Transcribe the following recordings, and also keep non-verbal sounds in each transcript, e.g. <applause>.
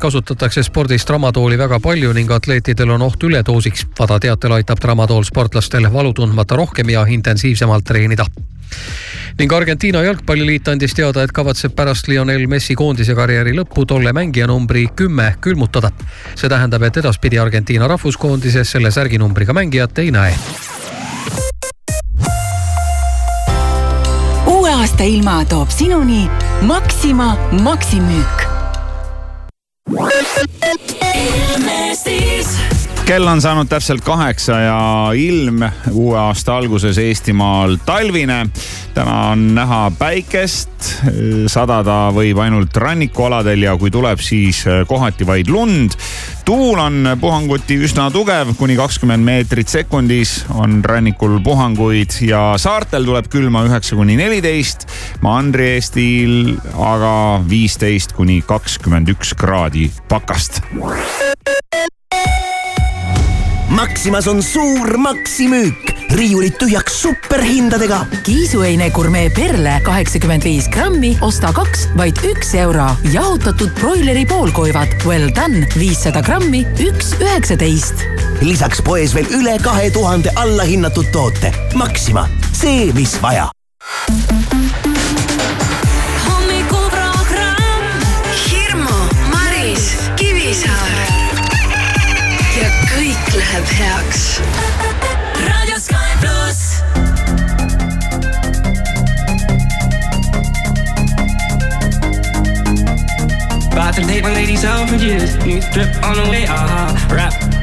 kasutatakse spordis tramadooli väga palju ning atleetidel on oht üledoosiks. Vada teatel aitab tramadool sportlastel valu tundmata rohkem ja intensiivsemalt treenida ning Argentiina jalgpalliliit andis teada, et kavatseb pärast Lionel Messi koondise karjääri lõppu tolle mängija numbri kümme külmutada. see tähendab, et edaspidi Argentiina rahvuskoondises selle särginumbriga mängijat ei näe. uue aasta ilma toob sinuni Maxima Illusies. Kell on saanud täpselt kaheksa ja ilm uue aasta alguses Eestimaal talvine. täna on näha päikest, sadada võib ainult rannikualadel ja kui tuleb, siis kohati vaid lund. tuul on puhanguti üsna tugev, kuni kakskümmend meetrit sekundis on rannikul puhanguid ja saartel tuleb külma üheksa kuni neliteist. Mandri-Eestil aga viisteist kuni kakskümmend üks kraadi pakast. Maximas on suur maksimüük, riiulid tühjaks superhindadega. kiisuheine gurmee perle kaheksakümmend viis grammi, osta kaks, vaid üks euro. jahutatud broileri poolkoivad Well Done viissada grammi, üks üheksateist. lisaks poes veel üle kahe tuhande allahinnatud toote. Maxima, see, mis vaja Herz. Radio Sky About to my lady self new strip on the way, uh, Rap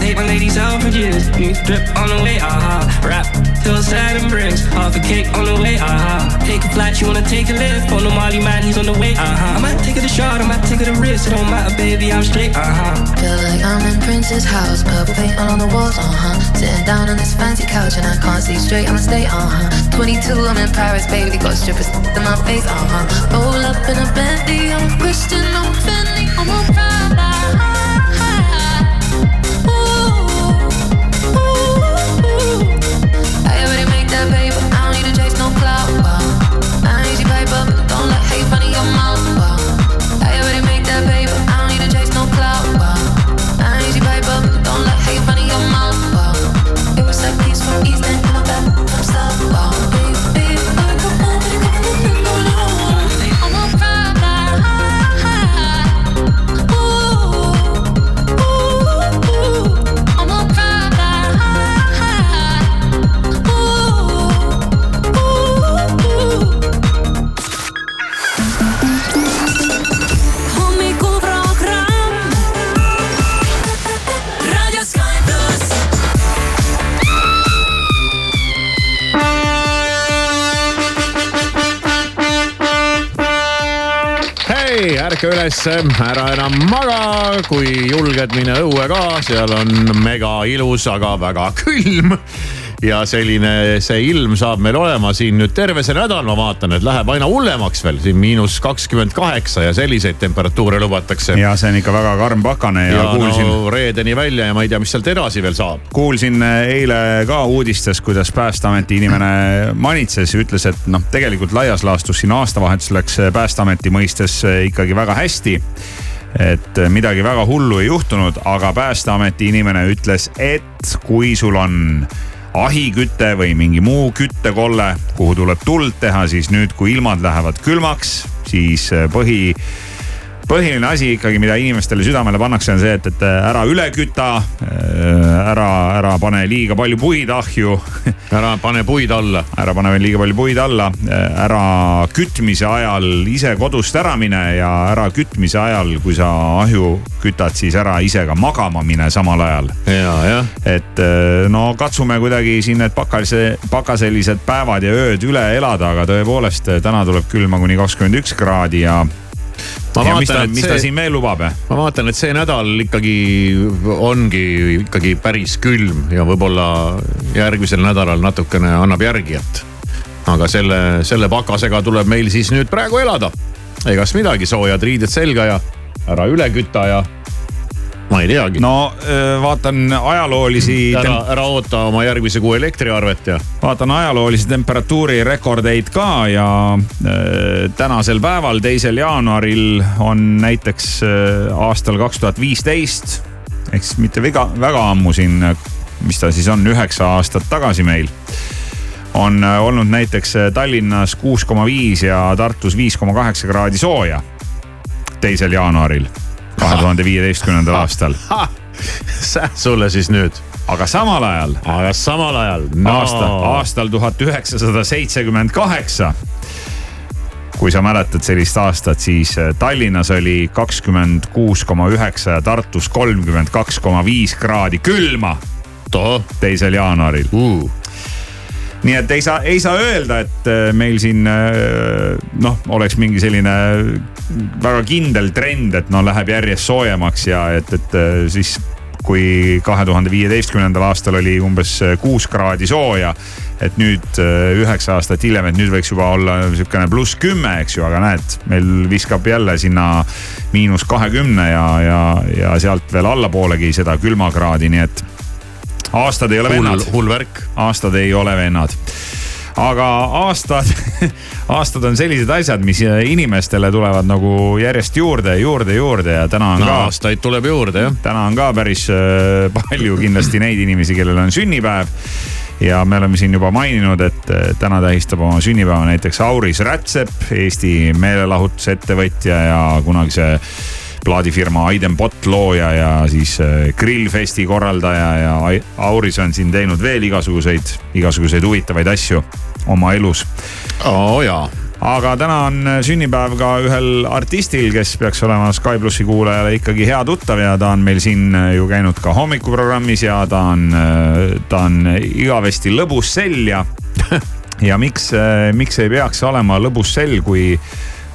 take my ladies out for years. New drip on the way, aha. Uh-huh. Rap till sad and bricks. Half a cake on the way, aha. Uh-huh. Take a flight, you wanna take a lift. On the Molly man, he's on the way, aha. Uh-huh. I might take it a shot, I might take it a risk. It don't matter, baby, I'm straight, aha. Feel like I'm in Prince's house. Purple paint all on the walls, uh huh. Sitting down on this fancy couch and I can't see straight, I'ma stay, uh huh. 22, I'm in Paris, baby. Got strippers in my face, uh huh. Roll up in a Bentley, I'm a Christian, I'm Fendi, I'm a Prada. Ärka üles, ära enam maga, kui julged, mine õue ka, seal on mega ilus, aga väga külm ja selline see ilm saab meil olema siin nüüd terve see nädal, ma vaatan, et läheb aina hullemaks veel siin miinus kakskümmend kaheksa ja selliseid temperatuure lubatakse. ja see on ikka väga karm pakane ja, ja kuulsin no,. reedeni välja ja ma ei tea, mis sealt edasi veel saab. kuulsin eile ka uudistes, kuidas päästeameti inimene manitses ja ütles, et noh, tegelikult laias laastus siin aastavahetus läks päästeameti mõistes ikkagi väga hästi et midagi väga hullu ei juhtunud, aga päästeameti inimene ütles, et kui sul on ahiküte või mingi muu küttekolle, kuhu tuleb tuld teha, siis nüüd, kui ilmad lähevad külmaks, siis äh, põhi põhiline asi ikkagi, mida inimestele südamele pannakse, on see, et, et ära üle küta. Äh, ära, ära pane liiga palju puid ahju. <laughs> ära pane puid alla. ära pane veel liiga palju puid alla. Äh, ära kütmise ajal ise kodust ära mine ja ära kütmise ajal, kui sa ahju kütad, siis ära ise ka magama mine samal ajal. ja, jah. et äh, no katsume kuidagi siin need pakase, pakaselised päevad ja ööd üle elada, aga tõepoolest täna tuleb külma kuni kakskümmend üks kraadi ja ja vaatan, mis ta, mis see, ta siin veel lubab? ma vaatan, et see nädal ikkagi ongi ikkagi päris külm ja võib-olla järgmisel nädalal natukene annab järgi, et. aga selle, selle pakasega tuleb meil siis nüüd praegu elada. egas midagi, soojad riided selga ja ära üle küta ja ma ei teagi. no vaatan ajaloolisi. ära, ära oota oma järgmise kuu elektriarvet ja. vaatan ajaloolisi temperatuuri rekordeid ka ja tänasel päeval, teisel jaanuaril on näiteks aastal kaks tuhat viisteist ehk siis mitte väga, väga ammu siin, mis ta siis on, üheksa aastat tagasi meil on olnud näiteks Tallinnas kuus koma viis ja Tartus viis koma kaheksa kraadi sooja teisel jaanuaril kahe tuhande viieteistkümnendal aastal. sulle siis nüüd. aga samal ajal. aga samal ajal no.. aasta, aastal tuhat üheksasada seitsekümmend kaheksa kui sa mäletad sellist aastat, siis äh, Tallinnas oli kakskümmend kuus koma üheksa ja Tartus kolmkümmend kaks koma viis kraadi külma. teisel jaanuaril uh nii et ei saa, ei saa öelda, et äh, meil siin äh, noh, oleks mingi selline väga kindel trend, et no läheb järjest soojemaks ja et, et äh, siis kui kahe tuhande viieteistkümnendal aastal oli umbes kuus kraadi sooja. et nüüd üheksa aastat hiljem, et nüüd võiks juba olla sihukene pluss kümme, eks ju, aga näed, meil viskab jälle sinna miinus kahekümne ja, ja, ja sealt veel allapoolegi seda külmakraadi, nii et aastad ei ole hull, vennad. hull värk. aastad ei ole vennad aga aastad, <laughs> aastad on sellised asjad, mis inimestele tulevad nagu järjest juurde, juurde, juurde ja täna on no, ka. aastaid tuleb juurde jah. täna on ka päris äh, palju kindlasti neid inimesi, kellel on sünnipäev. ja me oleme siin juba maininud, et äh, täna tähistab oma sünnipäeva näiteks Auris Rätsep, Eesti meelelahutusettevõtja ja kunagise plaadifirma Aidenbot looja ja siis äh, grillfesti korraldaja ja Auris on siin teinud veel igasuguseid, igasuguseid huvitavaid asju oma elus. oo oh, jaa aga täna on äh, sünnipäev ka ühel artistil, kes peaks olema Sky plussi kuulajale ikkagi hea tuttav ja ta on meil siin äh, ju käinud ka hommikuprogrammis ja ta on, ta on igavesti lõbus sell ja <laughs> ja miks, miks ei peaks olema lõbus sell, kui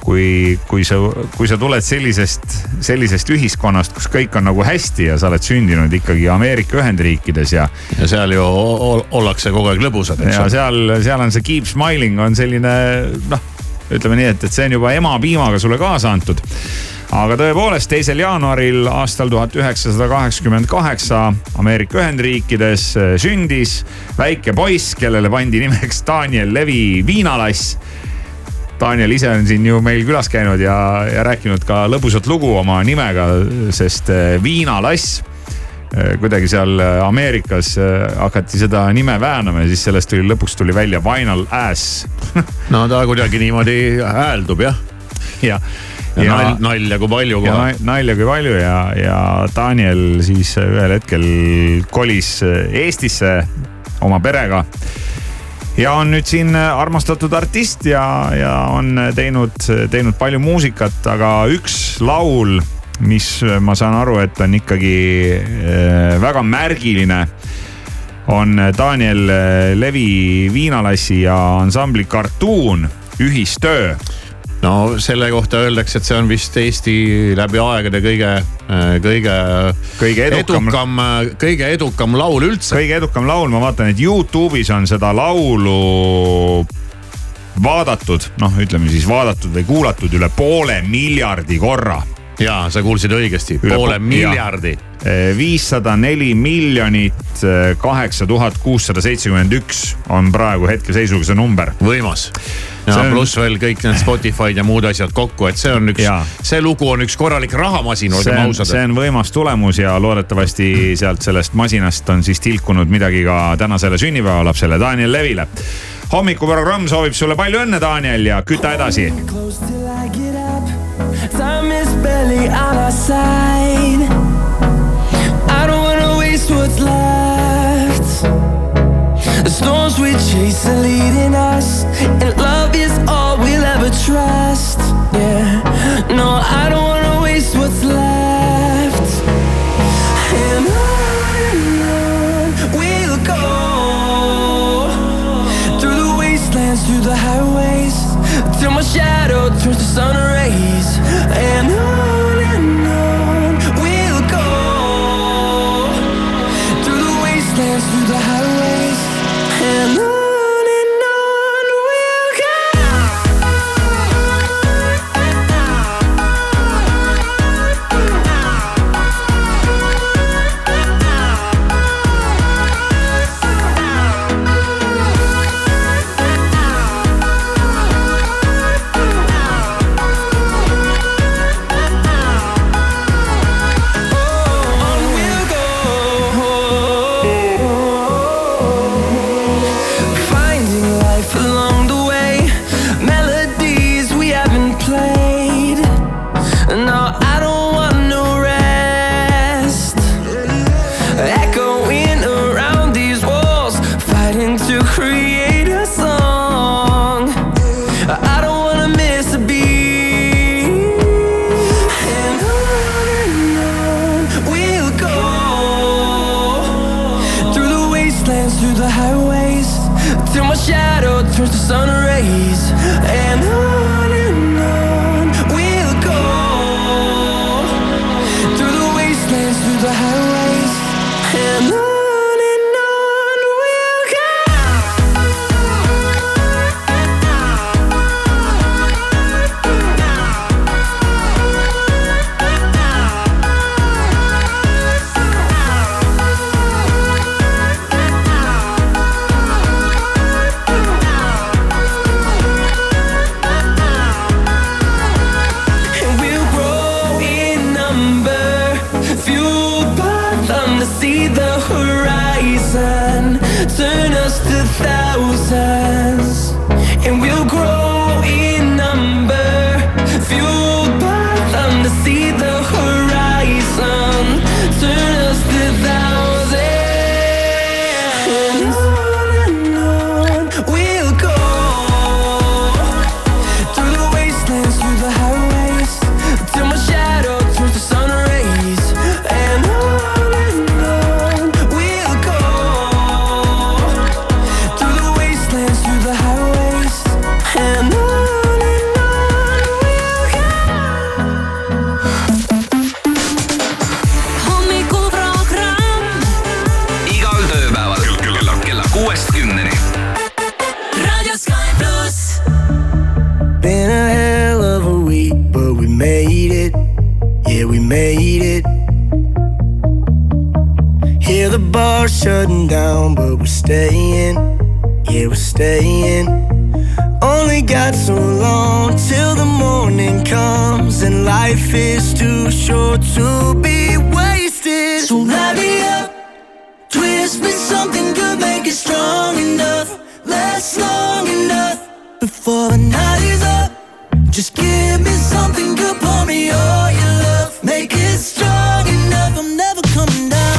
kui, kui sa, kui sa tuled sellisest, sellisest ühiskonnast, kus kõik on nagu hästi ja sa oled sündinud ikkagi Ameerika Ühendriikides ja. ja seal ju ollakse kogu aeg lõbusad, eks. ja seal, seal on see keep smiling on selline noh, ütleme nii, et, et see on juba emapiimaga sulle kaasa antud aga tõepoolest, teisel jaanuaril aastal tuhat üheksasada kaheksakümmend kaheksa Ameerika Ühendriikides sündis väike poiss, kellele pandi nimeks Daniel Levi viinalass Daniel ise on siin ju meil külas käinud ja, ja rääkinud ka lõbusat lugu oma nimega, sest eh, viinalass eh, kuidagi seal eh, Ameerikas hakati seda nime väänama ja siis sellest tuli lõpuks tuli välja Vinyl Ass <laughs> no ta kuidagi niimoodi hääldub jah. jah ja, ja nal, nalja kui palju kohe. nalja kui palju ja, ja Daniel siis ühel hetkel kolis Eestisse oma perega ja on nüüd siin äh, armastatud artist ja, ja on teinud, teinud palju muusikat, aga üks laul, mis äh, ma saan aru, et on ikkagi äh, väga märgiline on Daniel Levi Viinalassi ja ansambli Cartoon ühistöö no selle kohta öeldakse, et see on vist Eesti läbi aegade kõige, kõige, kõige edukam, edukam, kõige edukam laul üldse. kõige edukam laul, ma vaatan, et Youtube'is on seda laulu vaadatud, noh, ütleme siis vaadatud või kuulatud üle poole miljardi korra ja sa kuulsid õigesti, poole miljardi. viissada neli miljonit kaheksa tuhat kuussada seitsekümmend üks on praegu hetkeseisuga see number. võimas ja on... pluss veel kõik need Spotify'd ja muud asjad kokku, et see on üks, see lugu on üks korralik rahamasin, olgem ausad. see on võimas tulemus ja loodetavasti sealt sellest masinast on siis tilkunud midagi ka tänasele sünnipäevalapsele Daniel Levile. hommikuprogramm soovib sulle palju õnne, Daniel ja küta edasi. On our side. I don't wanna waste what's left. The storms we chase are leading us, and love is all we'll ever trust. Yeah, no, I don't wanna waste what's left. And on and on we'll go through the wastelands, through the highways, till my shadow turns to sun rays. And on till my shadow turns to sun rays. And on The bar shutting down, but we're staying. Yeah, we're staying. Only got so long till the morning comes, and life is too short to be wasted. So light me up. Twist me something good, make it strong enough, last long enough before the night is up. Just give me something good, pour me all your love, make it strong enough. I'm never coming down.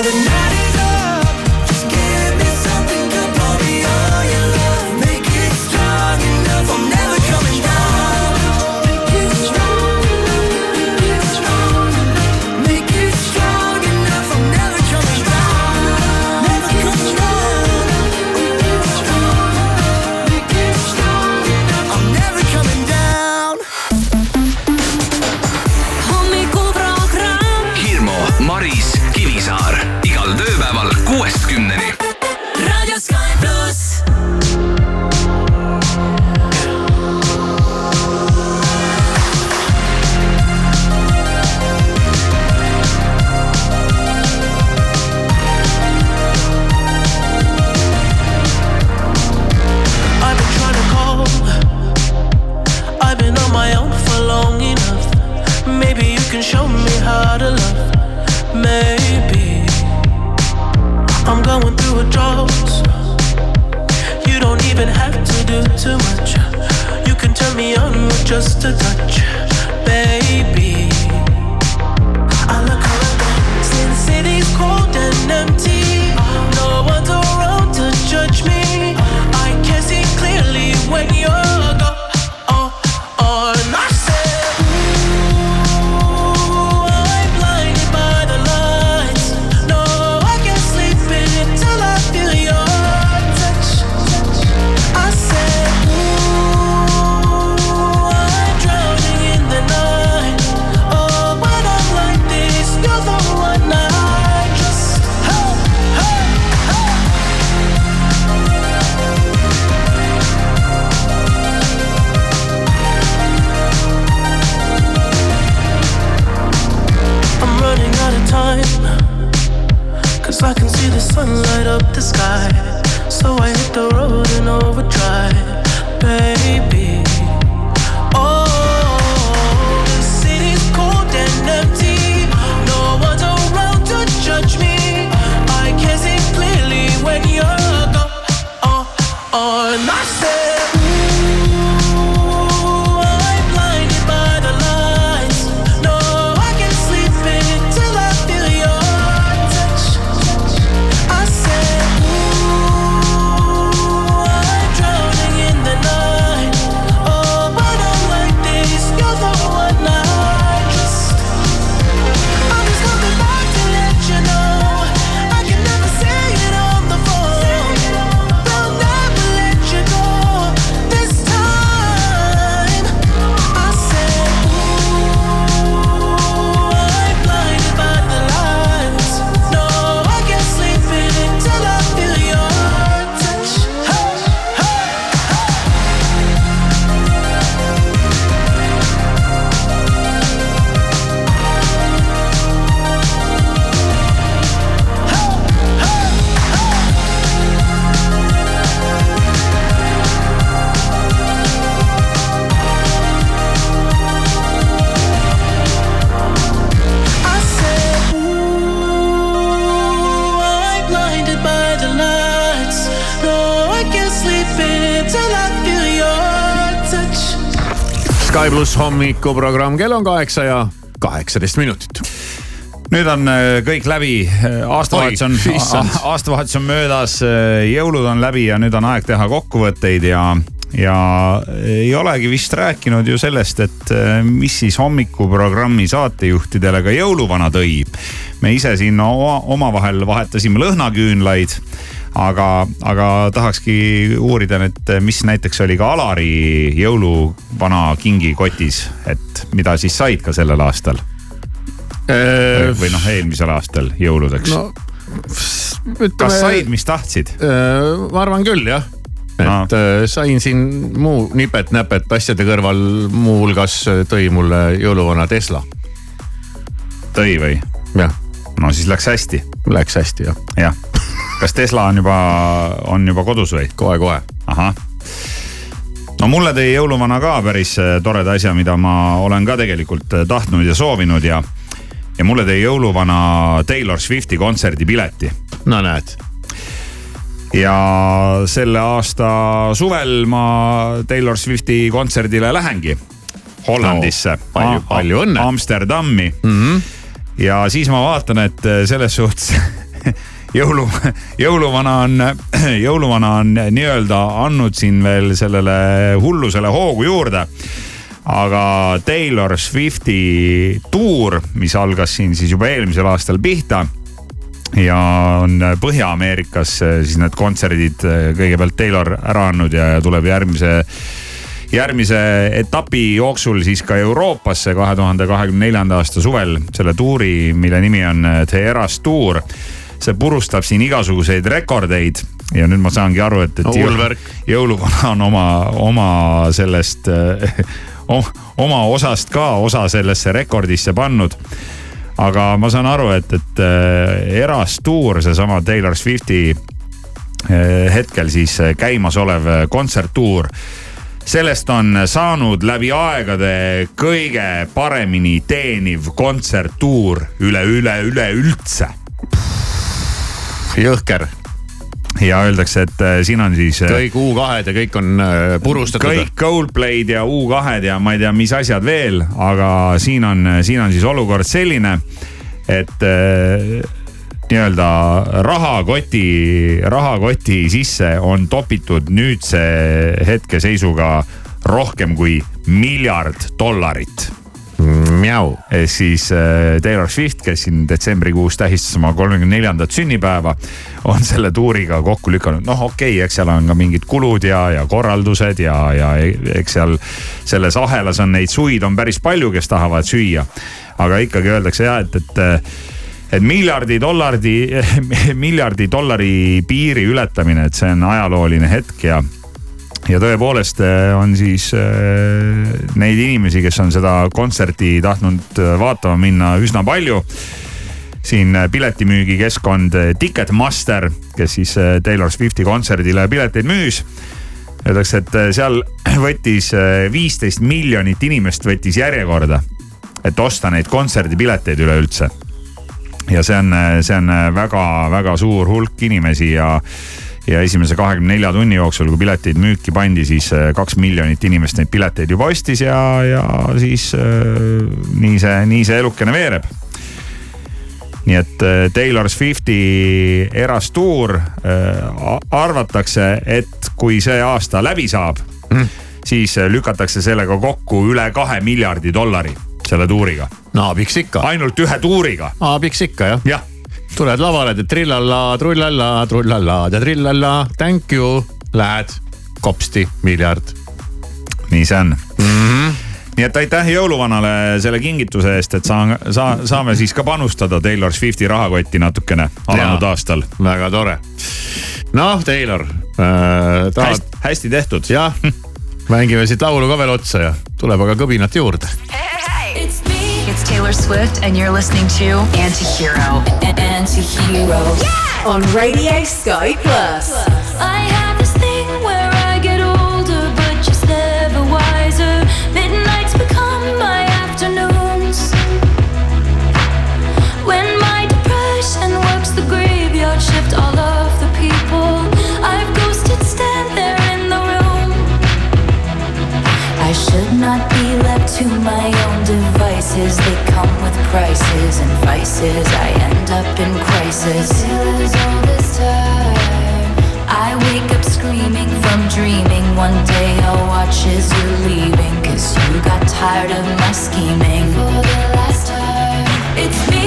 the night. Hommikuprogramm, kell on kaheksa ja kaheksateist minutit. nüüd on äh, kõik läbi, aastavahetus on aastavahetus on möödas, jõulud on läbi ja nüüd on aeg teha kokkuvõtteid ja, ja ei olegi vist rääkinud ju sellest, et äh, mis siis hommikuprogrammi saatejuhtidele ka jõuluvana tõi. me ise siin oma, omavahel vahetasime lõhnaküünlaid aga, aga tahakski uurida nüüd, mis näiteks oli ka Alari jõuluvana kingikotis, et mida siis said ka sellel aastal? või noh, eelmisel aastal jõuludeks no kas ütleme, said, mis tahtsid? ma arvan küll jah. et No. no. sain siin muu nipet-näpet asjade kõrval, muuhulgas tõi mulle jõuluvana Tesla. tõi või? jah, no siis läks hästi, läks hästi jah, jah. Kas Tesla on juba, on juba kodus või? kohe-kohe. ahah. no mulle tõi jõuluvana ka päris äh, toreda asja, mida ma olen ka tegelikult äh, tahtnud ja soovinud ja, ja mulle tõi jõuluvana Taylor Swifti kontserdipileti no näed, ja selle aasta suvel ma Taylor Swifti kontserdile lähengi Hollandisse No, palju- palju õnne. Amsterdami mm. -hmm. ja siis ma vaatan, et selles suhtes <laughs> jõulu, <laughs> jõuluvana on, <clears throat> jõuluvana on nii-öelda andnud siin veel sellele hullusele hoogu juurde aga Taylor Swifti tuur, mis algas siin siis juba eelmisel aastal pihta ja on Põhja-Ameerikas siis need kontserdid kõigepealt Taylor ära andnud ja tuleb järgmise järgmise etapi jooksul siis ka Euroopasse kahe tuhande kahekümne neljanda aasta suvel selle tuuri, mille nimi on The Eras Tour. See purustab siin igasuguseid rekordeid ja nüüd ma saangi aru, et, et No värk. jõuluvana on oma, oma sellest, <laughs> oma osast ka osa sellesse rekordisse pannud aga ma saan aru, et, et äh, Eras tuur, seesama Taylor Swifti äh, hetkel siis käimasolev kontserttuur. sellest on saanud läbi aegade kõige paremini teeniv kontserttuur üle, üle, üleüldse. Jõhker ja öeldakse, et äh, siin on siis. kõik U2-d ja kõik on purustatud. kõik Coldplay'd ja U2-d ja ma ei tea, mis asjad veel, aga siin on, siin on siis olukord selline, et nii-öelda rahakoti, rahakoti sisse on topitud nüüdse hetkeseisuga rohkem kui miljard dollarit Mjau. siis Taylor Swift, kes siin detsembrikuus tähistas oma kolmekümne neljandat sünnipäeva, on selle tuuriga kokku lükanud. noh, okei okay,, eks seal on ka mingid kulud ja, ja korraldused ja, ja eks seal selles ahelas on neid suid on päris palju, kes tahavad süüa. aga ikkagi öeldakse ja, et, et et miljardi dollari, <laughs> miljardi dollari piiri ületamine, et see on ajalooline hetk ja ja tõepoolest eh, on siis äh, neid inimesi, kes on seda kontserti tahtnud eh, vaatama minna üsna palju. siin piletimüügikeskkond Ticketmaster, kes siis Taylor Swifti kontserdile pileteid müüs. Öeldakse, et seal <clears throat> võttis viisteist miljonit inimest võttis järjekorda, et osta neid kontserdipileteid üleüldse. ja see on, see on väga-väga suur hulk inimesi ja ja esimese kahekümne nelja tunni jooksul, kui piletid müüki pandi, siis äh, kaks miljonit inimest neid pileteid juba ostis ja, ja siis äh, nii see, nii see elukene veereb nii et äh, Taylor Swifti eras tuur arvatakse, et kui see aasta läbi saab mm., siis lükatakse sellega kokku üle kahe miljardi dollari selle tuuriga. no abiks ikka. ainult ühe tuuriga. abiks ikka jah. jah tuled lavale, teed trillalla, trullalla, trullalla ja trillalla, thank you, lähed kopsti, miljard. nii see on mm. -hmm nii et aitäh jõuluvanale selle kingituse eest, et saa, saa, saame siis ka panustada Taylor Swifti rahakotti natukene alanud aastal. väga tore. noh, Taylor äh,. Tahad... hästi, hästi tehtud. jah, <laughs> mängime siit laulu ka veel otsa ja tuleb aga kõbinat juurde <laughs> It's Taylor Swift, and you're listening to Antihero. Antihero. Yeah! On Radio Sky Plus. I have this thing where I get older, but just never wiser. Midnights become my afternoons. When my depression works the graveyard shift, all of the people I've ghosted stand there in the room. I should not be left to my devices, they come with prices and vices. I end up in crisis. I wake up screaming from dreaming. One day I'll watch as you're leaving. Cause you got tired of my scheming. For the last time, it's me.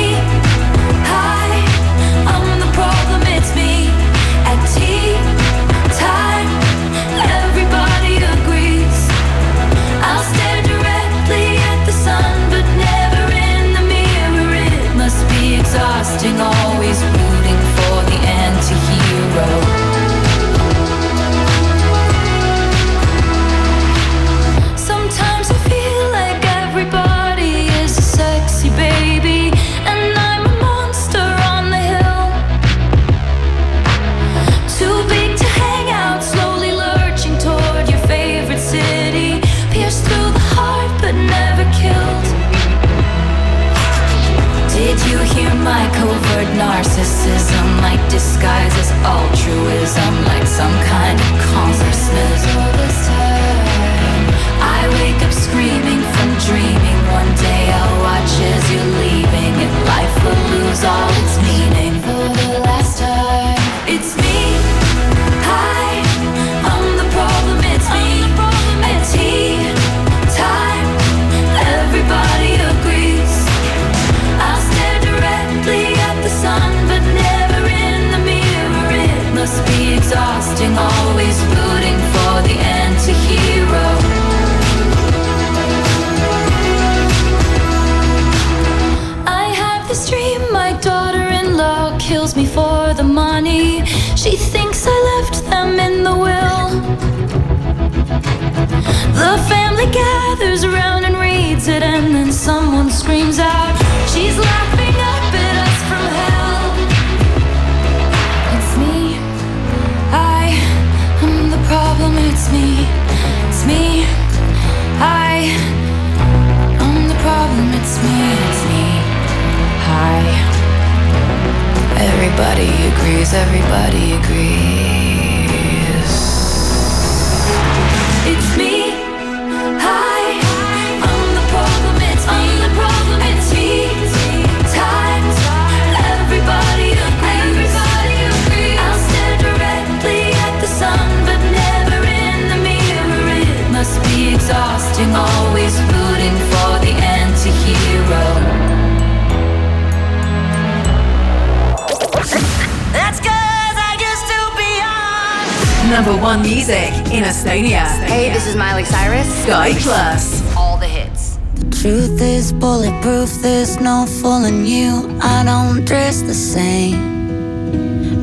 One music in Estonia. Hey, this is Miley Cyrus. Sky Plus. All the hits. The truth is bulletproof, there's no fooling you. I don't dress the same.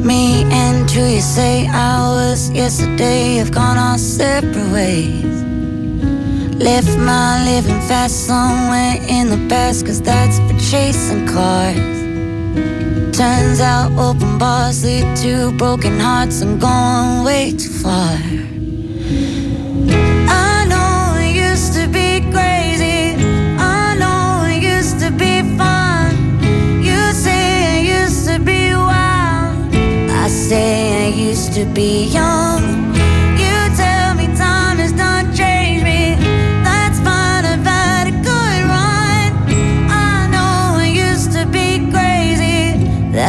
Me and who you say I was yesterday have gone our separate ways. Left my living fast somewhere in the past, cause that's for chasing cars. Turns out open bars lead to broken hearts and going way too far. I know it used to be crazy. I know it used to be fun. You say I used to be wild. I say I used to be young.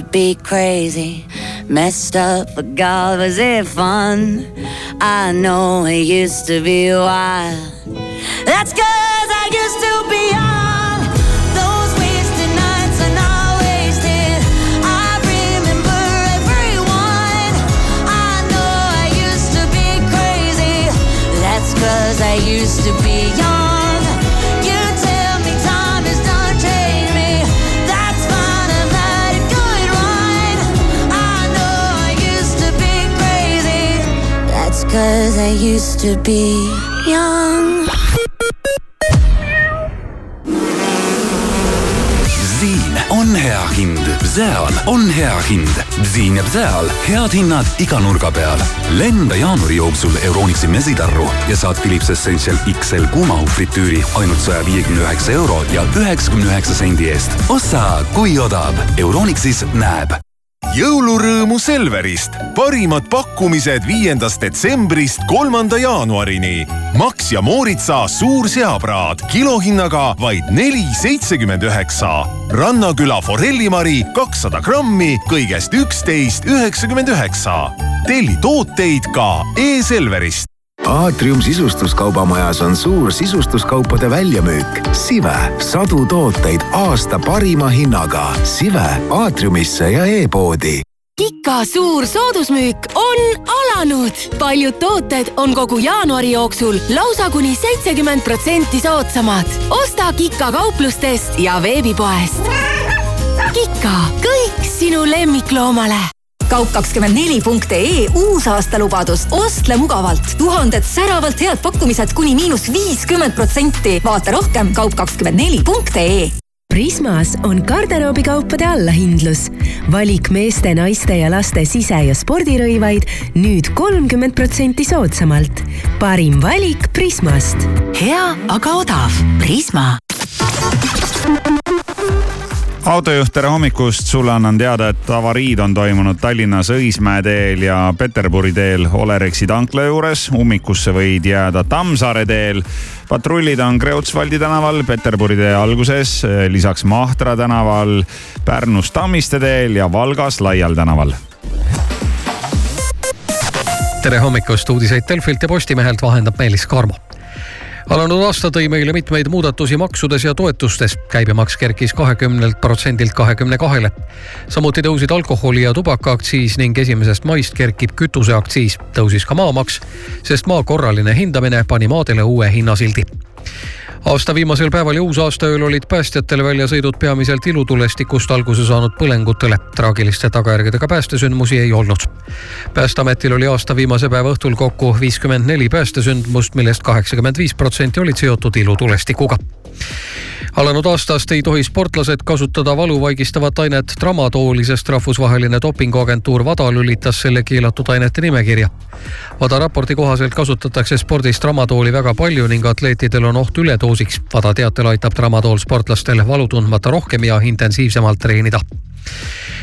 To be crazy, messed up, but God, was it fun? I know it used to be wild. That's cause I used to be young. Those wasted nights are not wasted. I remember everyone. I know I used to be crazy. That's cause I used to be young. Cause I used to be young. siin on hea hind, seal on hea hind, siin ja seal head hinnad iga nurga peal. lenda jaanuari jooksul Euronixi mesitarru ja saad Philips Essential XL kuumahufritüüri ainult saja viiekümne üheksa euro ja üheksakümne üheksa sendi eest. osta, kui odav. Euronixis näeb jõulurõõmu Selverist, parimad pakkumised viiendast detsembrist kolmanda jaanuarini. Max ja Mooritsa suur seapraad kilohinnaga vaid neli seitsekümmend üheksa. rannaküla forellimari kakssada grammi kõigest üksteist üheksakümmend üheksa. telli tooteid ka e-Selverist. Aatrium sisustuskaubamajas on suur sisustuskaupade väljamüük. Sive, sadu tooteid aasta parima hinnaga. Sive aatriumisse ja e-poodi Kika suur soodusmüük on alanud. paljud tooted on kogu jaanuari jooksul lausa kuni seitsekümmend protsenti soodsamad. osta Kika kauplustest ja veebipoest. Kika, kõik sinu lemmikloomale kaup24.ee uusaastalubadus ostle mugavalt. tuhanded säravalt head pakkumised kuni miinus viiskümmend protsenti. vaata rohkem kaup24.ee Prismas on garderoobikaupade allahindlus. valik meeste, naiste ja laste sise- ja spordirõivaid nüüd kolmkümmend protsenti soodsamalt. parim valik Prismast. hea, aga odav. Prisma autojuht, tere hommikust, sulle annan teada, et avariid on toimunud Tallinnas Õismäe teel ja Peterburi teel Olerexi tankla juures. ummikusse võid jääda Tammsaare teel. patrullid on Kreutzwaldi tänaval, Peterburi tee alguses, lisaks Mahtra tänaval, Pärnus Tammiste teel ja Valgas Laial tänaval tere hommikust, uudiseid Delfilt ja Postimehelt vahendab Meelis Karmo alanud aasta tõi meile mitmeid muudatusi maksudes ja toetustes. käibemaks kerkis kahekümnelt protsendilt kahekümne kahele. samuti tõusid alkoholi ja tubakaaktsiis ning esimesest maist kerkib kütuseaktsiis. tõusis ka maamaks, sest maa korraline hindamine pani maadele uue hinnasildi aasta viimasel päeval ja uusaastaööl olid päästjatel väljasõidud peamiselt ilutulestikust alguse saanud põlengutele. traagiliste tagajärgedega päästesündmusi ei olnud. päästeametil oli aasta viimase päeva õhtul kokku viiskümmend neli päästesündmust, millest kaheksakümmend viis protsenti olid seotud ilutulestikuga alanud aastast ei tohi sportlased kasutada valuvaigistavat ainet tramadooli, sest rahvusvaheline dopinguagentuur WADA lülitas selle keelatud ainete nimekirja. WADA raporti kohaselt kasutatakse spordis tramadooli väga palju ning atleetidel on oht üledoosiks. WADA teatel aitab tramadool sportlastel valu tundmata rohkem ja intensiivsemalt treenida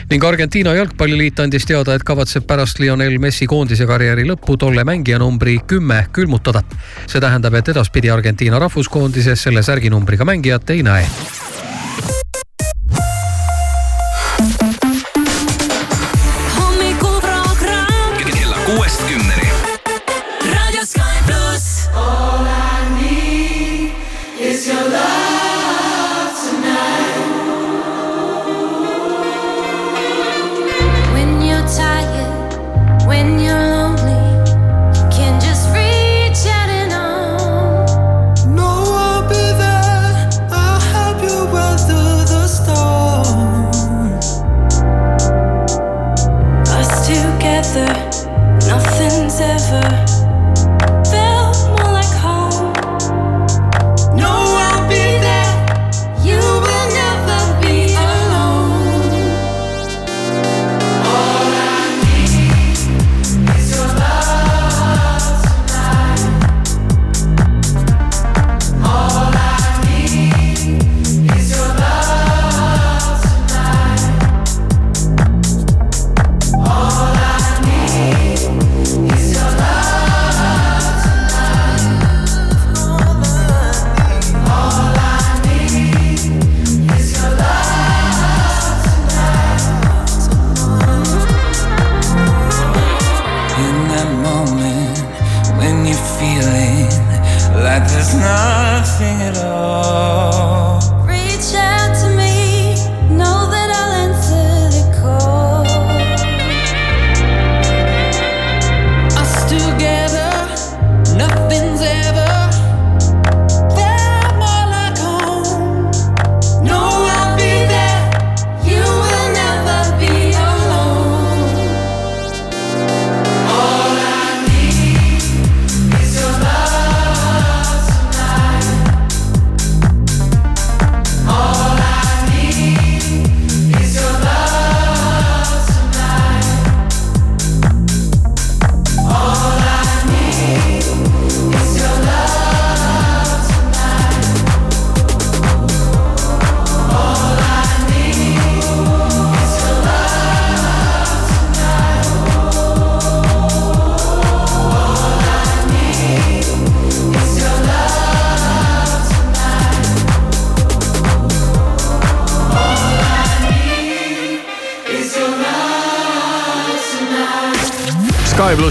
ning Argentiina jalgpalliliit andis teada, et kavatseb pärast Lionel Messi koondise karjääri lõppu tolle mängija numbri kümme külmutada. see tähendab, et edaspidi Argentiina rahvuskoondises selle särginumbriga mängijat ei näe.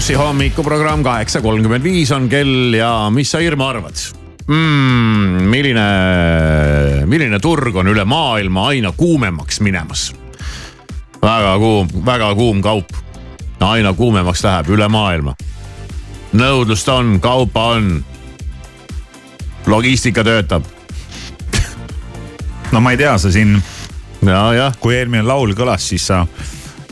Plussi hommikuprogramm kaheksa kolmkümmend viis on kell ja mis sa, Irma, arvad mm,? milline, milline turg on üle maailma aina kuumemaks minemas? väga kuum, väga kuum kaup. aina kuumemaks läheb üle maailma. nõudlust on, kaupa on. logistika töötab. no ma ei tea, sa siin. kui eelmine laul kõlas, siis sa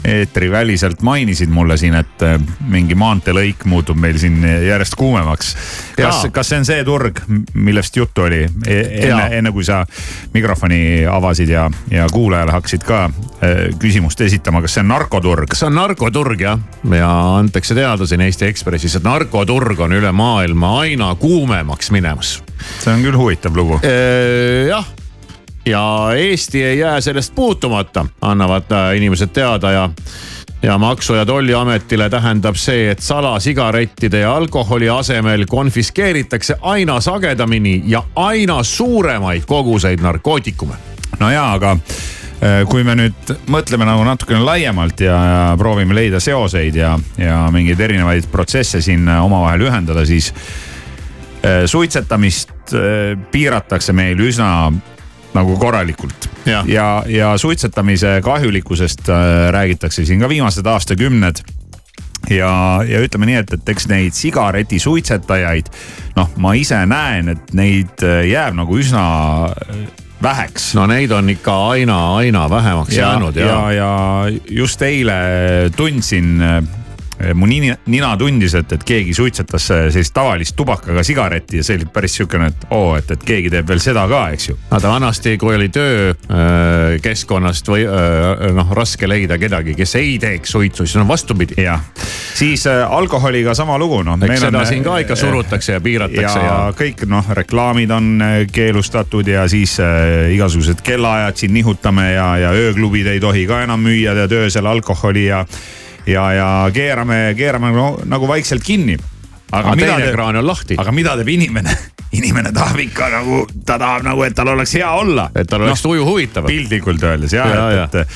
eetriväliselt mainisid mulle siin, et äh, mingi maanteelõik muutub meil siin järjest kuumemaks. kas, kas see on see turg, millest juttu oli e enne, enne kui sa mikrofoni avasid ja, ja kuulajale hakkasid ka äh, küsimust esitama, kas see on narkoturg? see on narkoturg jah, ja antakse teada siin Eesti Ekspressis, et narkoturg on üle maailma aina kuumemaks minemas. see on küll huvitav lugu. jah ja Eesti ei jää sellest puutumata, annavad äh, inimesed teada ja ja Maksu- ja Tolliametile tähendab see, et salasigarettide ja alkoholi asemel konfiskeeritakse aina sagedamini ja aina suuremaid koguseid narkootikume. no jaa, aga äh, kui me nüüd mõtleme nagu natukene laiemalt ja, ja proovime leida seoseid ja, ja mingeid erinevaid protsesse siin omavahel ühendada, siis äh, suitsetamist piiratakse meil üsna nagu korralikult. ja, ja, ja suitsetamise kahjulikkusest äh, räägitakse siin ka viimased aastakümned ja, ja ütleme nii, et, et eks neid sigaretisuitsetajaid, noh, ma ise näen, et neid äh, jääb nagu üsna äh, väheks. no neid on ikka aina, aina vähemaks ja, jäänud ja. ja, ja just eile tundsin mu nina, nina tundis, et, et keegi suitsetas eh, sellist tavalist tubakaga sigaretti ja see oli päris sihukene, et oo, et, et keegi teeb veel seda ka, eks ju. vaata vanasti, kui oli töökeskkonnast või noh, raske leida kedagi, kes ei teeks suitsu, siis on vastupidi. jah, siis äh, alkoholiga sama lugu, noh. eks seda on, siin ka ikka surutakse ja piiratakse ja, ja... kõik noh, reklaamid on keelustatud ja siis äh, igasugused kellaajad siin nihutame ja, ja ööklubid ei tohi ka enam müüa tead öösel alkoholi ja ja, ja keerame, keerame no, nagu vaikselt kinni. aga, aga teine teeb, kraan on lahti. aga mida teeb inimene? <laughs> inimene tahab ikka nagu, ta tahab nagu, et tal oleks hea olla. et tal oleks no, tuju huvitav. piltlikult öeldes ja, ja, et, et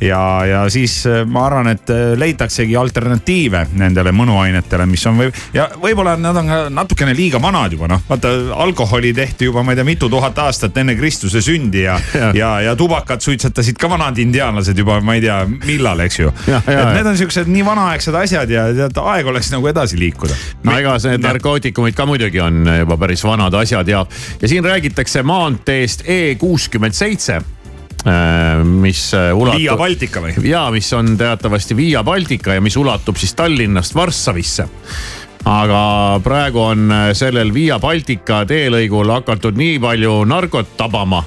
ja, ja siis äh, ma arvan, et äh, leitaksegi alternatiive nendele mõnuainetele, mis on või ja võib-olla nad on ka natukene liiga vanad juba noh, vaata alkoholi tehti juba, ma ei tea, mitu tuhat aastat enne Kristuse sündi ja, <laughs> ja, ja, ja tubakat suitsetasid ka vanad indiaanlased juba, ma ei tea, millal, eks ju. et need on siuksed nii vanaaegsed asjad ja tead, aeg oleks nagu edasi liikuda. no ega need narkootikumid ka muidugi on juba päris vanad asjad ja, ja siin räägitakse maanteest E kuuskümmend seitse mis äh, ulatub. Via Baltica või? ja, mis on teatavasti Via Baltica ja mis ulatub siis Tallinnast Varssavisse aga praegu on äh, sellel Via Baltica teelõigul hakatud nii palju narkot tabama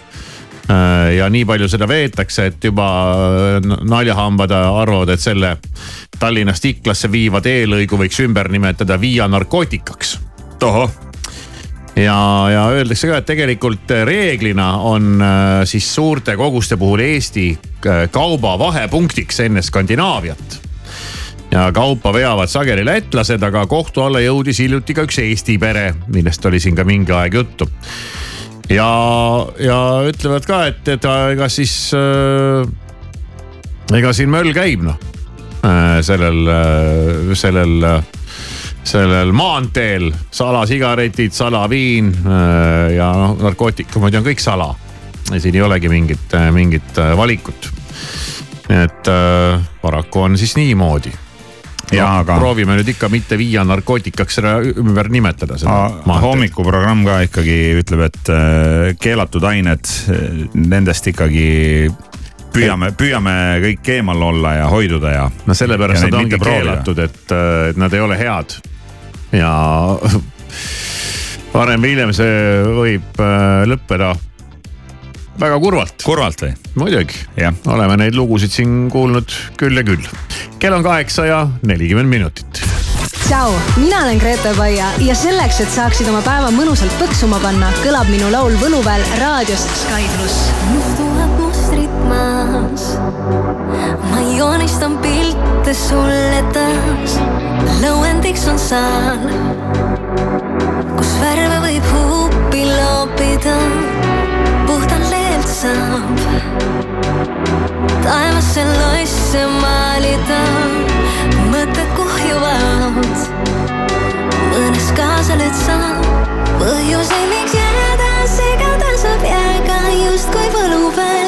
ja nii palju seda veetakse, et juba naljahambad arvavad, et selle Tallinnast Iklasse viiva teelõigu võiks ümber nimetada Via narkootikaks. tohoh ja, ja öeldakse ka, et tegelikult reeglina on äh, siis suurte koguste puhul Eesti äh, kauba vahepunktiks enne Skandinaaviat ja kaupa veavad sageli lätlased, aga kohtu alla jõudis hiljuti ka üks Eesti pere, millest oli siin ka mingi aeg juttu. ja, ja ütlevad ka, et, et ega siis äh,, ega siin möll käib noh äh,, sellel äh,, sellel äh, sellel maanteel salasigaretid, salaviin äh, ja noh, narkootikumid on kõik sala. siin ei olegi mingit, äh, mingit äh, valikut. et paraku on siis niimoodi ja no, aga. proovime nüüd ikka mitte viia narkootikaks seda ümber nimetada. hommikuprogramm ka ikkagi ütleb, et keelatud ained, nendest ikkagi püüame, püüame kõik eemal olla ja hoiduda ja. no sellepärast nad ongi keelatud, et nad ei ole head ja varem või hiljem see võib äh, lõppeda väga kurvalt. kurvalt või? muidugi, oleme neid lugusid siin kuulnud küll ja küll. kell on kaheksa ja nelikümmend minutit. tšau, mina olen Grete Paia ja selleks, et saaksid oma päeva mõnusalt põksuma panna, kõlab minu laul Võluväel raadios Sky pluss. mustuvad mustrid maas, ma joonistan pilte sulle taas lõuendiks on saal, kus värve võib huupi loopida, puhtalt leelt saab taevasse loisse maalida, mõtted kuhjuvad, mõnes kaasa lööd sa põhjuseid, miks jääda segada saab jääga, justkui võlupäev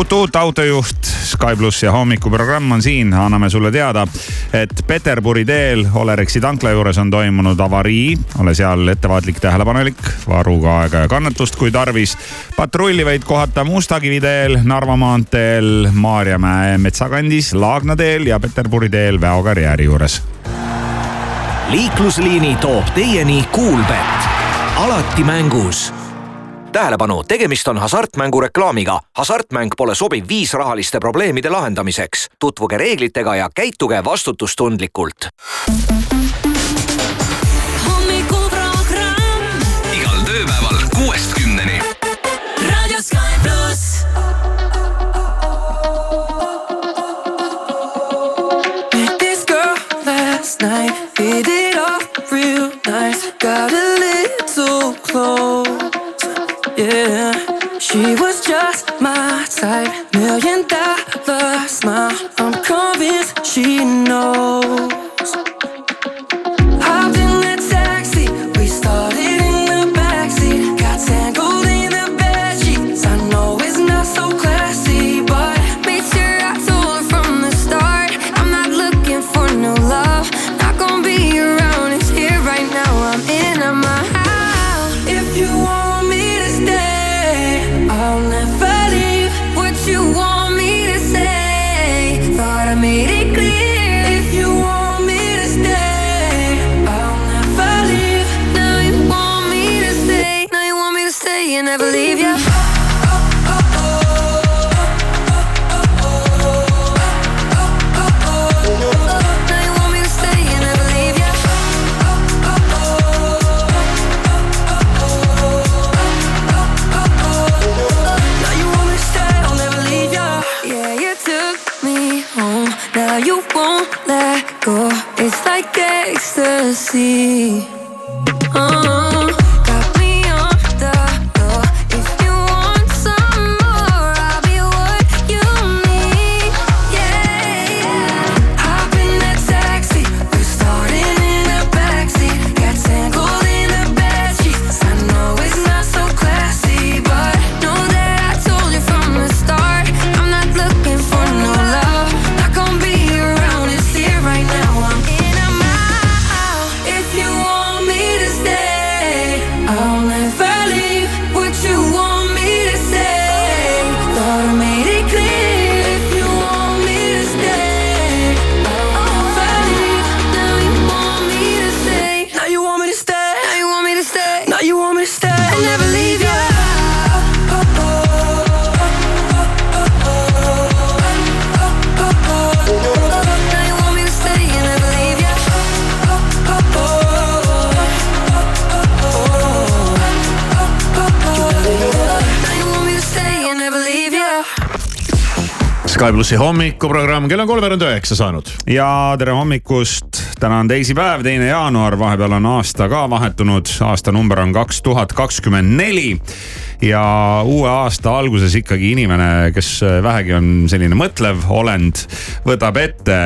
tuut-tuut autojuht, Sky pluss ja hommikuprogramm on siin, anname sulle teada, et Peterburi teel Olerexi tankla juures on toimunud avarii. ole seal ettevaatlik, tähelepanelik, varuga aega ja kannatust, kui tarvis. patrulli võid kohata Mustakivi teel, Narva maanteel, Maarjamäe metsakandis, Laagna teel ja Peterburi teel Väo karjääri juures. liiklusliini toob teieni Kuulbett, alati mängus tähelepanu, tegemist on hasartmängureklaamiga. hasartmäng pole sobiv viis rahaliste probleemide lahendamiseks. tutvuge reeglitega ja käituge vastutustundlikult. hommikuprogramm igal tööpäeval kuuest kümneni. Raadio Sky pluss. Last night, hit it off real nice. Got a little close, yeah. She was just my type, million dollar smile. I'm convinced she knows. see. Sky plussi hommikuprogramm, kell on kolmveerand üheksa saanud. ja tere hommikust, täna on teisipäev, teine jaanuar, vahepeal on aasta ka vahetunud, aastanumber on kaks tuhat kakskümmend neli. ja uue aasta alguses ikkagi inimene, kes vähegi on selline mõtlev olend, võtab ette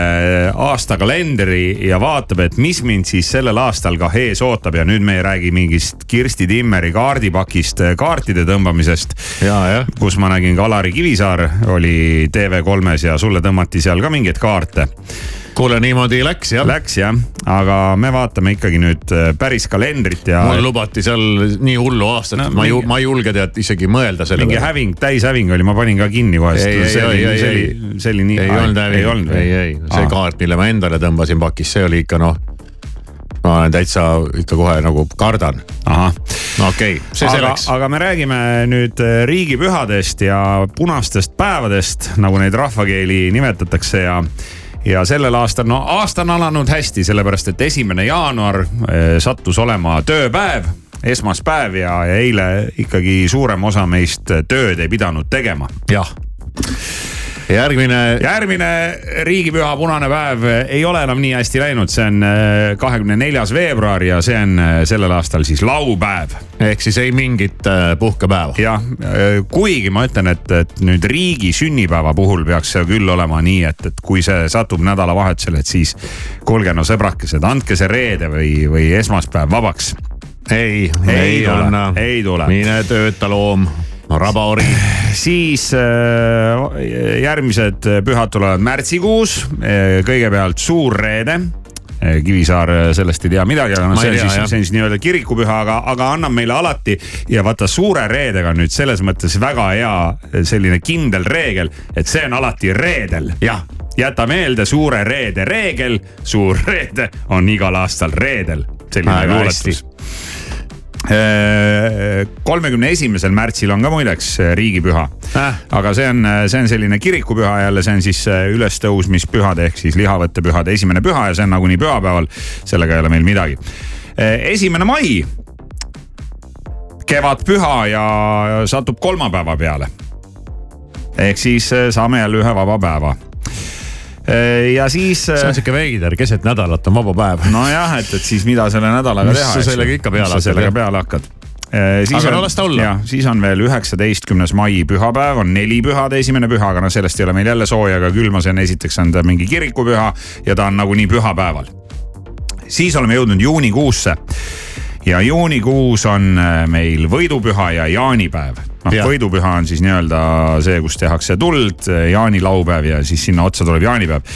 aastakalendri ja vaatab, et mis mind siis sellel aastal kah ees ootab. ja nüüd me ei räägi mingist Kirsti Timmeri kaardipakist kaartide tõmbamisest. kus ma nägin ka Alari Kivisaar oli TV3-s ja sulle tõmmati seal ka mingeid kaarte kuule, niimoodi läks jah. Läks jah, aga me vaatame ikkagi nüüd äh, päris kalendrit ja. mulle lubati seal nii hullu aastat no,, ma ei, ma ei julge tead isegi mõelda selle mingi häving, täishäving oli, ma panin ka kinni kohe. ei, ei, ei, ei, ei, see oli nii. ei olnud häving, ei, ei, see kaart, mille ma endale tõmbasin pakis, see oli ikka noh ma olen täitsa ikka kohe nagu kardan. no okei okay,, see selleks. aga me räägime nüüd äh, riigipühadest ja punastest päevadest, nagu neid rahvakeeli nimetatakse ja ja sellel aastal, no aasta on alanud hästi, sellepärast et esimene jaanuar eh, sattus olema tööpäev esmaspäev ja, ja eile ikkagi suurem osa meist tööd ei pidanud tegema. jah järgmine. järgmine riigipüha punane päev ei ole enam nii hästi läinud, see on äh, kahekümne neljas veebruar ja see on äh, sellel aastal siis laupäev. ehk siis ei mingit äh, puhkepäeva. jah, kuigi ma ütlen, et, et nüüd riigi sünnipäeva puhul peaks see küll olema nii, et, et kui see satub nädalavahetusele, et siis kuulge no sõbrakesed, andke see reede või, või esmaspäev vabaks ei, ei, ei tule, ei tule. mine tööta loom rabaori. siis äh, järgmised pühad tulevad märtsikuus. Äh, kõigepealt Suur Reede äh, Kivisaar sellest ei tea midagi, aga noh, see on siis, see on siis nii-öelda kirikupüha, aga, aga annab meile alati ja vaata suure reedega on nüüd selles mõttes väga hea selline kindel reegel, et see on alati reedel. jah, jäta meelde suure reede reegel, suur reede on igal aastal reedel. selline luuletus kolmekümne esimesel märtsil on ka muideks äh, riigipüha äh.. aga see on, äh, see on selline kirikupüha jälle, see on siis äh, ülestõusmispühade ehk siis lihavõttepühade esimene püha ja see on nagunii pühapäeval. sellega ei ole meil midagi. esimene mai, kevadpüha ja satub kolmapäeva peale. ehk siis saame jälle ühe vaba päeva Äh, ja siis. see on äh, sihuke veider, keset nädalat on vaba päev. nojah, et, et siis mida selle nädalaga teha. mis sa sellega ikka peale hakkad. sellega peale hakkad äh, siis aga on, no las ta olla. siis on veel üheksateistkümnes mai pühapäev, on neli pühade esimene püha, aga noh, sellest ei ole meil jälle sooja ega külma, see on esiteks on ta mingi kirikupüha ja ta on nagunii pühapäeval. siis oleme jõudnud juunikuusse ja juunikuus on meil võidupüha ja jaanipäev noh, võidupüha on siis nii-öelda see, kus tehakse tuld, jaanilaupäev ja siis sinna otsa tuleb jaanipäev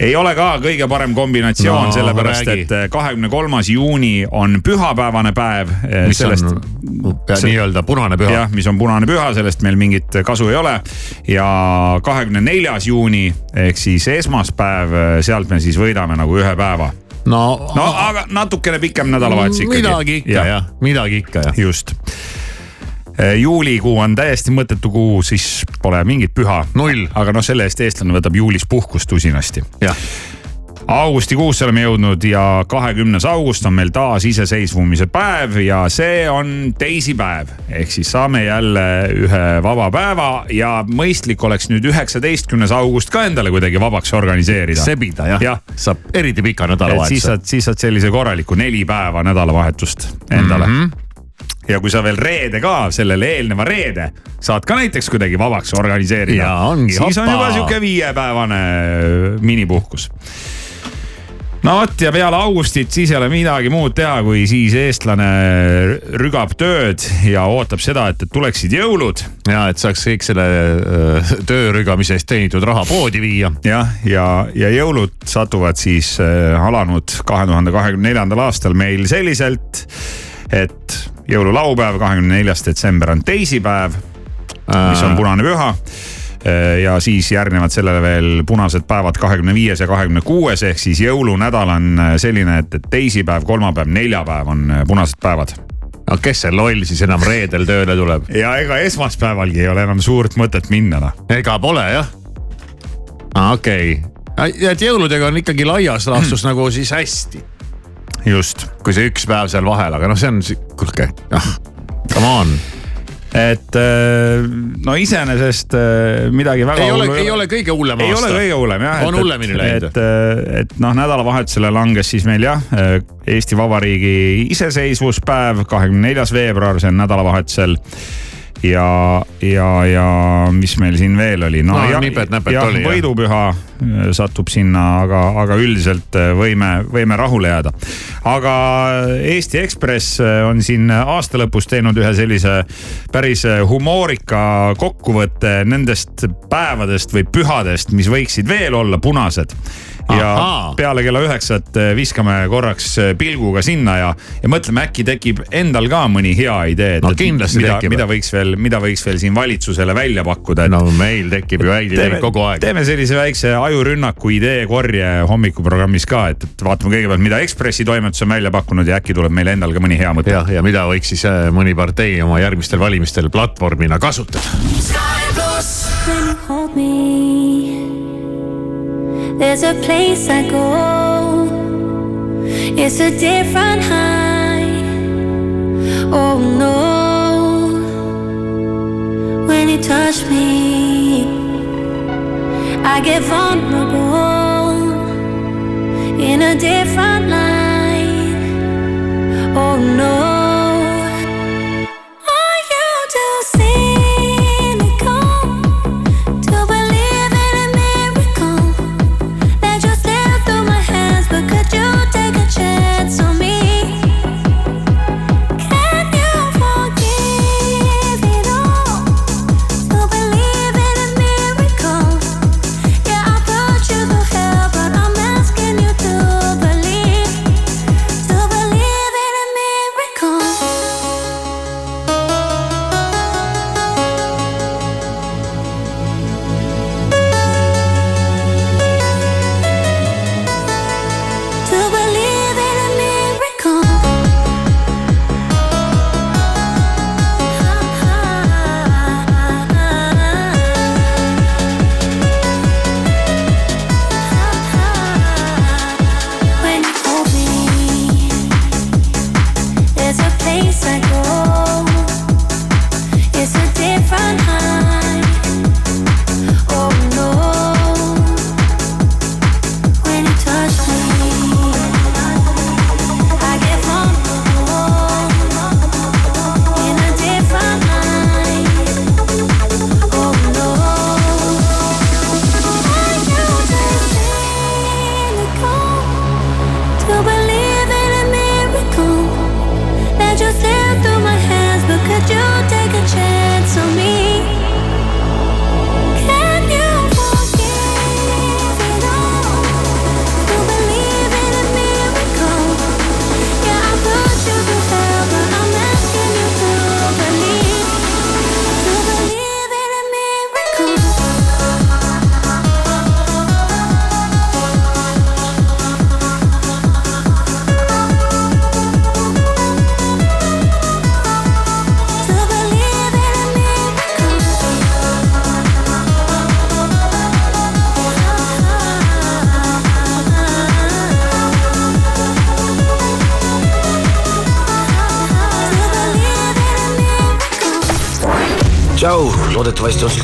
ei ole ka kõige parem kombinatsioon no,, sellepärast räägi. et kahekümne kolmas juuni on pühapäevane päev. mis sellest, on nii-öelda punane püha. jah, mis on punane püha, sellest meil mingit kasu ei ole. ja kahekümne neljas juuni ehk siis esmaspäev, sealt me siis võidame nagu ühe päeva no, no aga natukene pikem nädalavahetus ikkagi. midagi ikka jah ja., midagi ikka jah. just Eh, juulikuu on täiesti mõttetu kuu, siis pole mingit püha. null. aga noh, selle eest eestlane võtab juulis puhkust usinasti. augustikuusse oleme jõudnud ja kahekümnes august on meil taas iseseisvumise päev ja see on teisipäev. ehk siis saame jälle ühe vaba päeva ja mõistlik oleks nüüd üheksateistkümnes august ka endale kuidagi vabaks organiseerida. sebida jah ja., saab eriti pika nädalavahetuse. siis saad, siis saad sellise korraliku neli päeva nädalavahetust endale mm. -hmm ja kui sa veel reede ka, sellele eelneva reede saad ka näiteks kuidagi vabaks organiseerida. siis on juba sihuke viiepäevane äh, minipuhkus no vot ja peale augustit siis ei ole midagi muud teha, kui siis eestlane rügab tööd ja ootab seda, et, et tuleksid jõulud. ja et saaks kõik selle äh, töö rügamise eest teenitud raha poodi viia. jah, ja, ja, ja jõulud satuvad siis äh, alanud kahe tuhande kahekümne neljandal aastal meil selliselt, et jõululaupäev, kahekümne neljas detsember on teisipäev, mis on punane püha ja siis järgnevad sellele veel punased päevad kahekümne viies ja kahekümne kuues ehk siis jõulunädal on selline, et, teisipäev, kolmapäev, neljapäev on punased päevad no kes see loll siis enam reedel tööle tuleb? ja ega esmaspäevalgi ei ole enam suurt mõtet minna noh. ega pole jah. okei okay., et jõuludega on ikkagi laias laastus <clears throat> nagu siis hästi just. kui see üks päev seal vahel, aga noh, see on, kuulge, noh, come on et äh, no iseenesest äh, midagi väga. ei ole, ei ole kõige hullem aasta. ei ole kõige hullem jah. on hullemini läinud. et, et, et noh, nädalavahetusele langes siis meil jah, Eesti Vabariigi iseseisvuspäev, kahekümne neljas veebruar, see on nädalavahetusel ja, ja, ja mis meil siin veel oli no,? no nipet-näpet oli jah. võidupüha äh, satub sinna, aga, aga üldiselt äh, võime, võime rahule jääda. aga Eesti Ekspress äh, on siin aasta lõpus teinud ühe sellise päris humoorika kokkuvõtte nendest päevadest või pühadest, mis võiksid veel olla punased ja Ahaa. peale kella üheksat äh, viskame korraks äh, pilguga sinna ja, ja mõtleme, äkki tekib endal ka mõni hea idee. No kindlasti mida, tekib. mida võiks veel, mida võiks veel siin valitsusele välja pakkuda. no meil tekib ju häid ideid kogu aeg. teeme sellise väikse ajurünnaku ideekorje hommikuprogrammis ka, et, et vaatame kõigepealt, mida Ekspressi toimetus on välja pakkunud ja äkki tuleb meil endal ka mõni hea mõte. jah, ja mida võiks siis äh, mõni partei oma järgmistel valimistel platvormina kasutada. When you hold me, there's a place I go. It's a different high. Oh no. When you touch me, I get vulnerable in a different light. Oh no.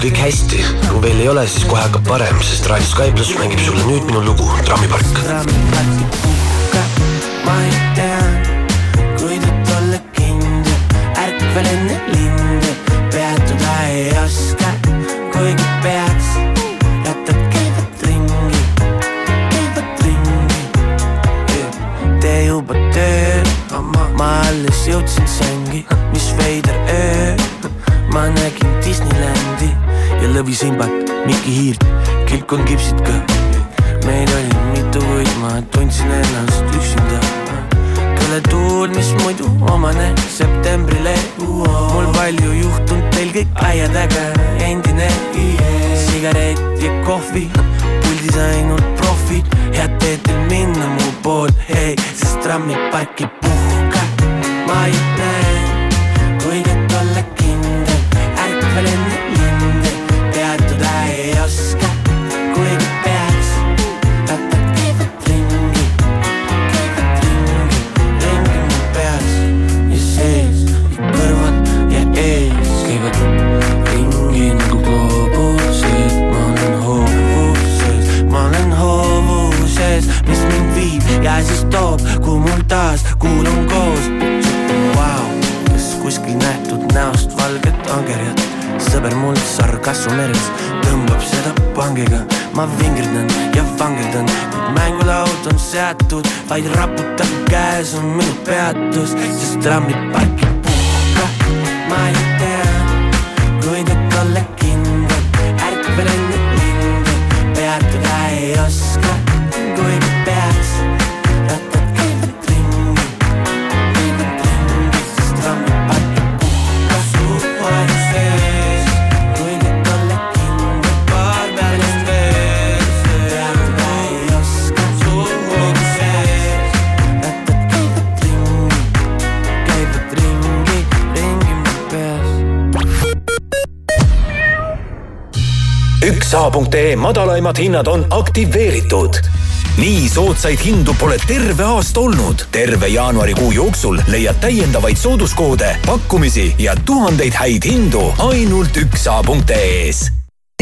Kõik hästi. kui veel ei ole, siis kohe hakkab parem, sest Raadio Sky pluss mängib sulle nüüd minu lugu Trammipark. Ja lõvisimbat, Mikki Hiirt, kilkon kipsid ka. meid oli mitu, kuid ma tundsin ennast üksinda. Kelle tuul, mis muidu omane septembrile. Mul palju juhtunud, teil kõik aia taga endine. Sigaret ja kohvi, puldis ainult profid, head teed teil minna mu poole, hei, sest trammipark ei puhka. ma ei näe, kuidas olla kindel, ärkvel enne sõber mul sarkasm meres. Tõmbab seda pangiga, ma vingerdan ja vangerdan, kuid mängulaud on seatud, vaid raputab käes on minu peatus, sest trammipark ei sa.ee madalaimad hinnad on aktiveeritud nii soodsaid hindu pole terve aasta olnud. terve jaanuarikuu jooksul leiad täiendavaid sooduskoode, pakkumisi ja tuhandeid häid hindu ainult üksa.ee-s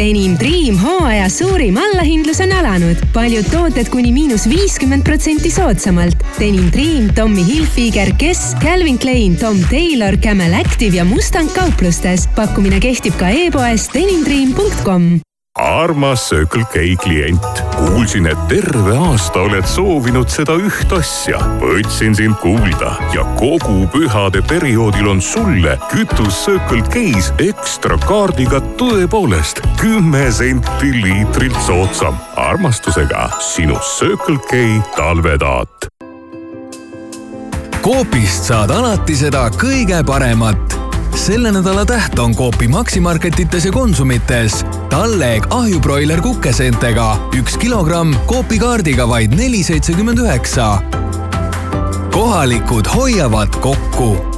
Denim Dream hooaja suurim allahindlus on alanud. paljud tooted kuni miinus viiskümmend protsenti soodsamalt. Denim Dream, Tommy Hilfiger, Guess, Calvin Klein, Tom Taylor, Camel Active ja Mustang kauplustes. pakkumine kehtib ka e-poes denimdream.com armas Circle K klient, kuulsin, et terve aasta oled soovinud seda üht asja. võtsin sind kuulda ja kogu pühade perioodil on sulle kütus Circle K-s ekstra kaardiga tõepoolest kümme senti liitrilt soodsam. armastusega sinu Circle K talvetaat. Coopist saad alati seda kõige paremat selle nädala täht on Coopi Maximarketites ja Konsumites. talleg ahjubroiler kukeseentega üks kilogramm Coopi kaardiga vaid neli seitsekümmend üheksa. kohalikud hoiavad kokku.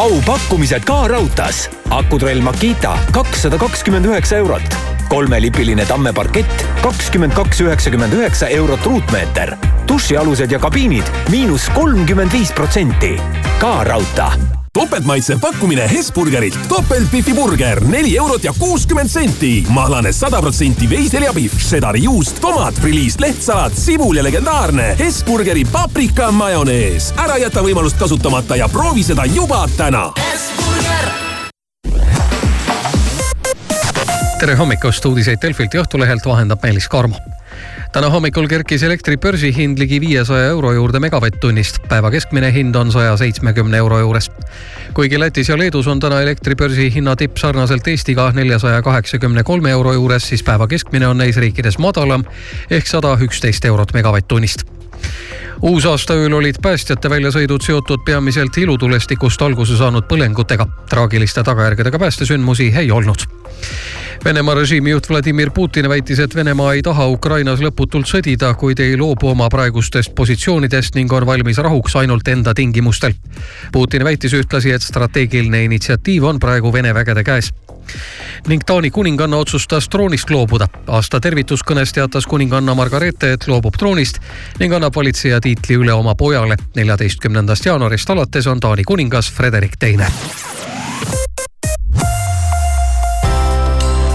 Vau pakkumised ka raudtees. akutrell Makita kakssada kakskümmend üheksa eurot. kolmelipiline Tamme parkett kakskümmend kaks üheksakümmend üheksa eurot ruutmeeter. dušialused ja kabiinid miinus kolmkümmend viis protsenti. ka raudtee topeltmaitsev pakkumine Hesburgerilt. topeltbifiburger neli eurot ja kuuskümmend senti. mahlane sada protsenti veiseljapihv, šedari juust, tomat, friliis, lehtsalat, sibul ja legendaarne Hesburgeri paprika majonees. ära jäta võimalust kasutamata ja proovi seda juba täna. tere hommikust, uudiseid Delfilt ja Õhtulehelt vahendab Meelis Karmo täna hommikul kerkis elektri börsihind ligi viiesaja euro juurde megavatt-tunnist. päeva keskmine hind on saja seitsmekümne euro juures. kuigi Lätis ja Leedus on täna elektri börsihinna tipp sarnaselt Eestiga neljasaja kaheksakümne kolme euro juures, siis päeva keskmine on neis riikides madalam ehk sada üksteist eurot megavatt-tunnist uusaasta ööl olid päästjate väljasõidud seotud peamiselt ilutulestikust alguse saanud põlengutega. traagiliste tagajärgedega päästesündmusi ei olnud. Venemaa režiimi juht Vladimir Putin väitis, et Venemaa ei taha Ukrainas lõputult sõdida, kuid ei loobu oma praegustest positsioonidest ning on valmis rahuks ainult enda tingimustel. Putin väitis ühtlasi, et strateegiline initsiatiiv on praegu Vene vägede käes ning Taani kuninganna otsustas troonist loobuda. aasta tervituskõnes teatas kuninganna Margareete, et loobub troonist ning annab valitseja tiitli üle oma pojale. neljateistkümnendast jaanuarist alates on Taani kuningas Frederik Teine.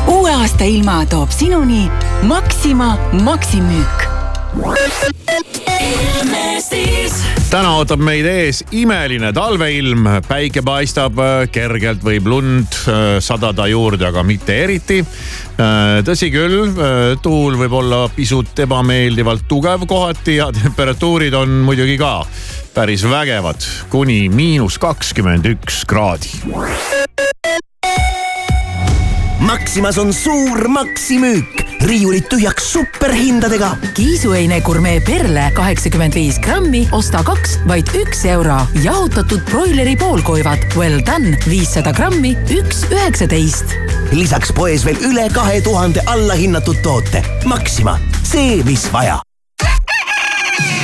uue aasta ilma toob sinuni Maxima Maximüük täna ootab meid ees imeline talveilm, päike paistab, kergelt võib lund äh, sadada juurde, aga mitte eriti. Äh, tõsi küll, äh, tuul võib olla pisut ebameeldivalt tugev kohati ja <laughs> temperatuurid on muidugi ka päris vägevad, kuni miinus kakskümmend üks kraadi. Maximas on suur maksimüük, riiulid tühjaks superhindadega. kiisuheine gurmee perle kaheksakümmend viis grammi, osta kaks, vaid üks euro. jahutatud broileri poolkoivad Well done viissada grammi, üks üheksateist. lisaks poes veel üle kahe tuhande allahinnatud toote. Maxima, see, mis vaja